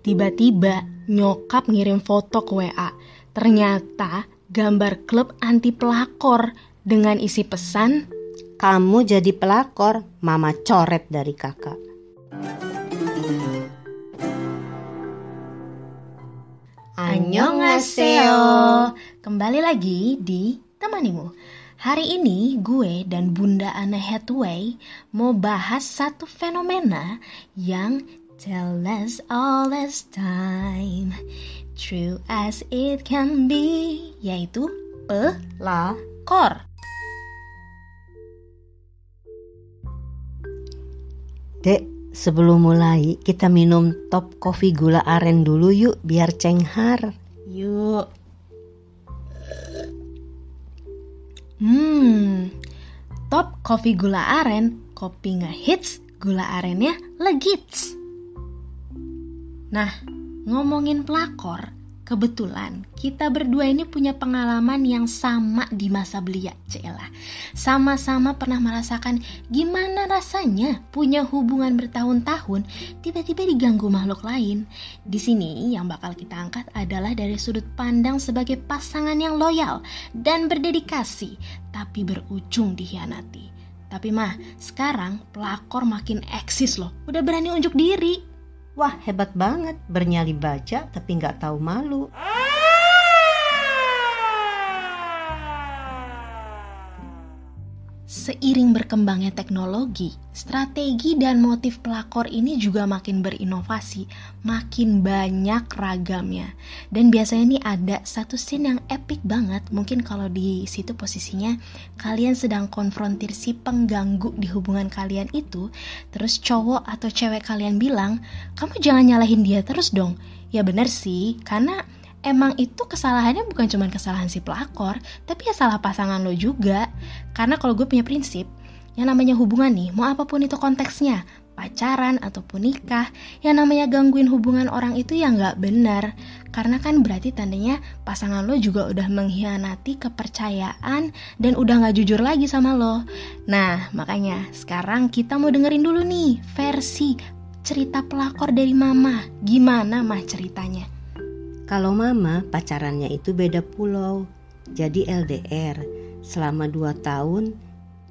Tiba-tiba nyokap ngirim foto ke WA. Ternyata gambar klub anti pelakor dengan isi pesan Kamu jadi pelakor, mama coret dari kakak. Annyeonghaseyo. Kembali lagi di Temanimu. Hari ini gue dan Bunda Anne Hathaway mau bahas satu fenomena yang tell us all this time true as it can be yaitu pelakor. Dek, sebelum mulai kita minum top kopi gula aren dulu yuk biar cenghar. Yuk. Hmm, top kopi gula aren, kopi ngehits, gula arennya legits. Nah, ngomongin pelakor, kebetulan kita berdua ini punya pengalaman yang sama di masa belia, Cela. Sama-sama pernah merasakan gimana rasanya punya hubungan bertahun-tahun tiba-tiba diganggu makhluk lain. Di sini yang bakal kita angkat adalah dari sudut pandang sebagai pasangan yang loyal dan berdedikasi, tapi berujung dikhianati. Tapi mah, sekarang pelakor makin eksis loh, udah berani unjuk diri. Wah hebat banget, bernyali baja tapi nggak tahu malu. Seiring berkembangnya teknologi, strategi dan motif pelakor ini juga makin berinovasi, makin banyak ragamnya. Dan biasanya nih ada satu scene yang epic banget, mungkin kalau di situ posisinya kalian sedang konfrontir si pengganggu di hubungan kalian itu, terus cowok atau cewek kalian bilang, "Kamu jangan nyalahin dia terus dong." Ya bener sih, karena emang itu kesalahannya bukan cuma kesalahan si pelakor, tapi ya salah pasangan lo juga. Karena kalau gue punya prinsip, yang namanya hubungan nih, mau apa pun itu konteksnya, pacaran ataupun nikah, yang namanya gangguin hubungan orang itu ya nggak benar. Karena kan berarti tandanya pasangan lo juga udah mengkhianati kepercayaan dan udah nggak jujur lagi sama lo. Nah, makanya sekarang kita mau dengerin dulu nih versi cerita pelakor dari mama. Gimana mah ceritanya? Kalau mama pacarannya itu beda pulau, jadi LDR. Selama dua tahun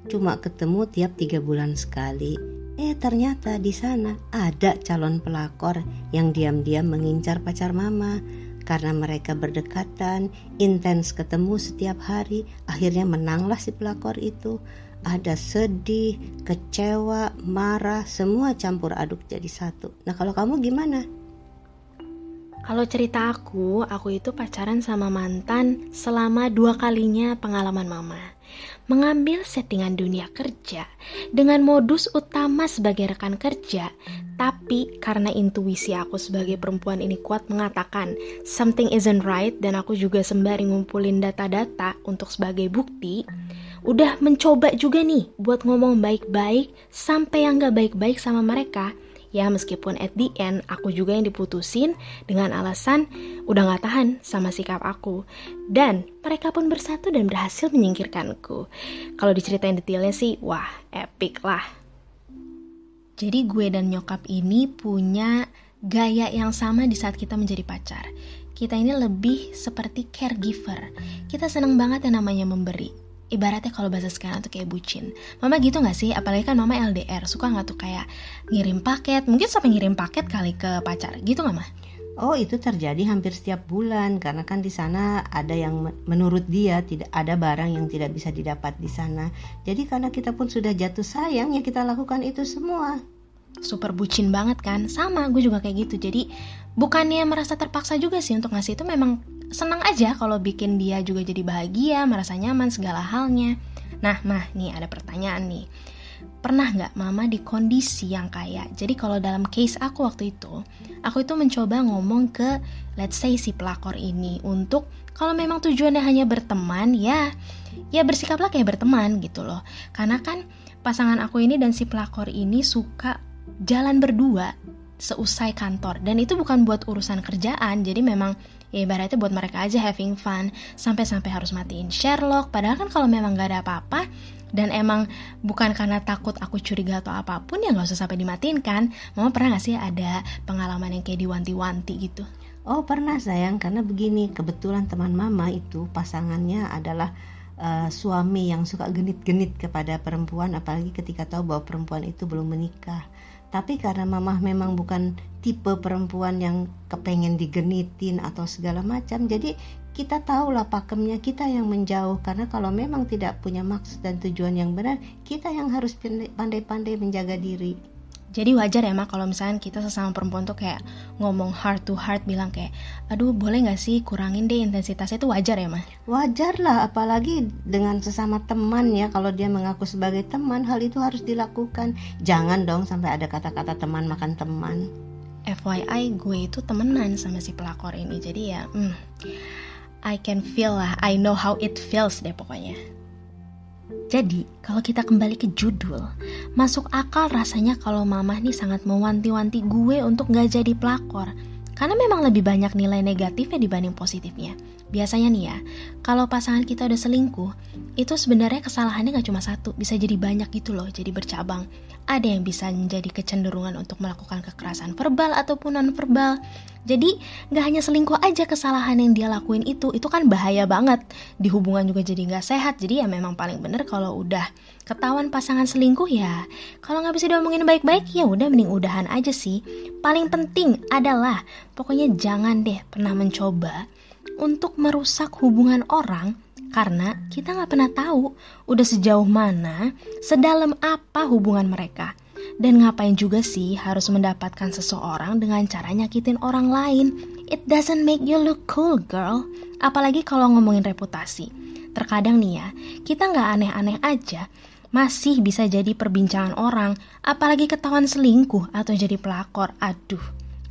cuma ketemu tiap tiga bulan sekali. Eh ternyata di sana ada calon pelakor yang diam-diam mengincar pacar mama. Karena mereka berdekatan, intens ketemu setiap hari, akhirnya menanglah si pelakor itu. Ada sedih, kecewa, marah, semua campur aduk jadi satu. Nah kalau kamu gimana? Kalau cerita aku, aku itu pacaran sama mantan selama dua kalinya pengalaman mama. Mengambil settingan dunia kerja dengan modus utama sebagai rekan kerja, tapi karena intuisi aku sebagai perempuan ini kuat mengatakan something isn't right dan aku juga sembari ngumpulin data-data untuk sebagai bukti, udah mencoba juga nih buat ngomong baik-baik sampai yang gak baik-baik sama mereka Ya meskipun at the end aku juga yang diputusin dengan alasan udah gak tahan sama sikap aku. Dan mereka pun bersatu dan berhasil menyingkirkanku. Kalau diceritain detailnya sih, wah epic lah. Jadi gue dan nyokap ini punya gaya yang sama di saat kita menjadi pacar. Kita ini lebih seperti caregiver. Kita senang banget yang namanya memberi ibaratnya kalau bahasa sekarang tuh kayak bucin. Mama gitu gak sih? Apalagi kan mama LDR, suka gak tuh kayak ngirim paket, mungkin sampai ngirim paket kali ke pacar, gitu gak mah? Oh itu terjadi hampir setiap bulan karena kan di sana ada yang menurut dia tidak ada barang yang tidak bisa didapat di sana. Jadi karena kita pun sudah jatuh sayang ya kita lakukan itu semua. Super bucin banget kan? Sama gue juga kayak gitu. Jadi bukannya merasa terpaksa juga sih untuk ngasih itu memang senang aja kalau bikin dia juga jadi bahagia, merasa nyaman segala halnya. Nah, mah nih ada pertanyaan nih. Pernah nggak mama di kondisi yang kayak Jadi kalau dalam case aku waktu itu Aku itu mencoba ngomong ke Let's say si pelakor ini Untuk kalau memang tujuannya hanya berteman Ya ya bersikaplah kayak berteman gitu loh Karena kan pasangan aku ini dan si pelakor ini suka jalan berdua seusai kantor. Dan itu bukan buat urusan kerjaan jadi memang ya ibaratnya buat mereka aja having fun. Sampai-sampai harus matiin Sherlock padahal kan kalau memang gak ada apa-apa dan emang bukan karena takut aku curiga atau apa pun ya nggak usah sampai dimatiin kan. Mama pernah gak sih ada pengalaman yang kayak diwanti-wanti gitu? Oh pernah sayang. Karena begini kebetulan teman mama itu pasangannya adalah uh, suami yang suka genit-genit kepada perempuan apalagi ketika tahu bahwa perempuan itu belum menikah tapi karena mama memang bukan tipe perempuan yang kepengen digenitin atau segala macam jadi kita tahulah pakemnya kita yang menjauh. Karena kalau memang tidak punya maksud dan tujuan yang benar kita yang harus pandai-pandai menjaga diri jadi wajar ya mak kalau misalnya kita sesama perempuan tuh kayak ngomong heart to heart bilang kayak aduh boleh nggak sih kurangin deh intensitasnya? Itu wajar ya mak wajar lah apalagi dengan sesama teman ya. Kalau dia mengaku sebagai teman hal itu harus dilakukan. Jangan dong sampai ada kata-kata teman makan teman. FYI gue itu temenan sama si pelakor ini. Jadi ya hmm, I can feel lah I know how it feels deh pokoknya jadi, kalau kita kembali ke judul, masuk akal rasanya kalau mamah nih sangat mewanti-wanti gue untuk gak jadi pelakor. Karena memang lebih banyak nilai negatifnya dibanding positifnya. Biasanya nih ya, kalau pasangan kita udah selingkuh, itu sebenarnya kesalahannya gak cuma satu, bisa jadi banyak gitu loh, jadi bercabang. Ada yang bisa menjadi kecenderungan untuk melakukan kekerasan verbal ataupun non-verbal. Jadi gak hanya selingkuh aja kesalahan yang dia lakuin itu, itu kan bahaya banget. Di hubungan juga jadi gak sehat, jadi ya memang paling bener kalau udah ketahuan pasangan selingkuh ya. Kalau gak bisa diomongin baik-baik ya udah mending udahan aja sih. Paling penting adalah pokoknya jangan deh pernah mencoba untuk merusak hubungan orang karena kita nggak pernah tahu udah sejauh mana, sedalam apa hubungan mereka. Dan ngapain juga sih harus mendapatkan seseorang dengan cara nyakitin orang lain? It doesn't make you look cool, girl. Apalagi kalau ngomongin reputasi. Terkadang nih ya, kita nggak aneh-aneh aja, masih bisa jadi perbincangan orang, apalagi ketahuan selingkuh atau jadi pelakor. Aduh,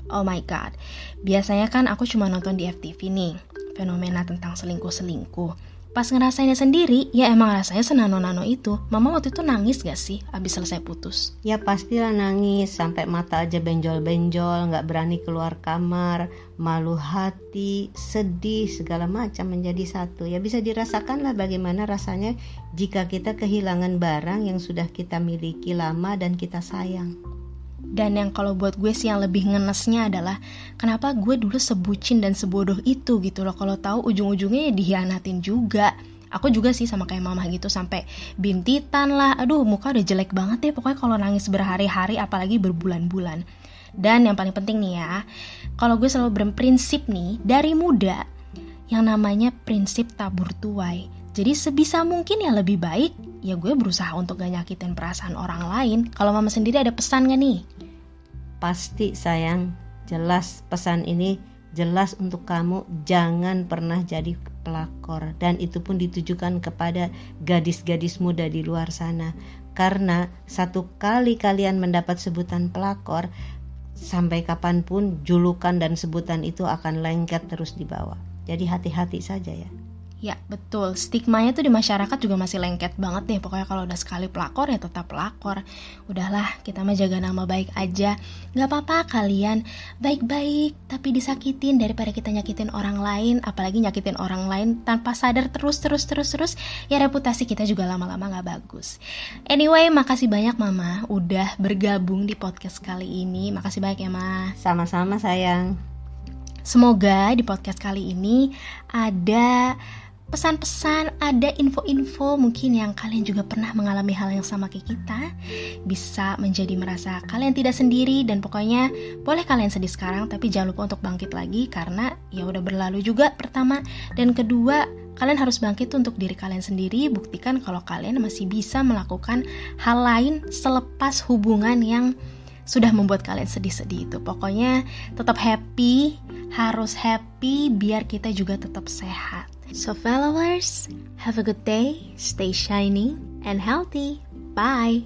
oh my god. Biasanya kan aku cuma nonton di FTV nih fenomena tentang selingkuh-selingkuh. Pas ngerasainnya sendiri, ya emang rasanya senano-nano itu. Mama waktu itu nangis gak sih abis selesai putus? Ya pastilah nangis, sampai mata aja benjol-benjol, gak berani keluar kamar, malu hati, sedih, segala macam menjadi satu. Ya bisa dirasakan lah bagaimana rasanya jika kita kehilangan barang yang sudah kita miliki lama dan kita sayang. Dan yang kalau buat gue sih yang lebih ngenesnya adalah kenapa gue dulu sebucin dan sebodoh itu gitu loh. Kalau tahu ujung-ujungnya ya dihianatin juga. Aku juga sih sama kayak mama gitu sampai bintitan lah. Aduh, muka udah jelek banget ya pokoknya kalau nangis berhari-hari apalagi berbulan-bulan. Dan yang paling penting nih ya, kalau gue selalu berprinsip nih dari muda yang namanya prinsip tabur tuai. Jadi sebisa mungkin yang lebih baik ya gue berusaha untuk gak nyakitin perasaan orang lain. Kalau mama sendiri ada pesan gak nih? Pasti sayang, jelas pesan ini jelas untuk kamu. Jangan pernah jadi pelakor. Dan itu pun ditujukan kepada gadis-gadis muda di luar sana. Karena satu kali kalian mendapat sebutan pelakor sampai kapan pun julukan dan sebutan itu akan lengket terus dibawa jadi hati-hati saja ya Ya betul, stigmanya tuh di masyarakat juga masih lengket banget deh Pokoknya kalau udah sekali pelakor ya tetap pelakor. Udahlah, kita mah jaga nama baik aja. Gak apa-apa kalian baik-baik tapi disakitin daripada kita nyakitin orang lain Apalagi nyakitin orang lain tanpa sadar terus-terus-terus-terus Ya reputasi kita juga lama-lama gak bagus. Anyway, makasih banyak mama udah bergabung di podcast kali ini. Makasih banyak ya ma. Sama-sama sayang. Semoga di podcast kali ini ada pesan-pesan, ada info-info mungkin yang kalian juga pernah mengalami hal yang sama kayak kita bisa menjadi merasa kalian tidak sendiri dan pokoknya boleh kalian sedih sekarang tapi jangan lupa untuk bangkit lagi karena ya udah berlalu juga pertama dan kedua kalian harus bangkit untuk diri kalian sendiri buktikan kalau kalian masih bisa melakukan hal lain selepas hubungan yang sudah membuat kalian sedih-sedih itu. Pokoknya tetap happy, harus happy biar kita juga tetap sehat. So followers, have a good day, stay shining and healthy. Bye.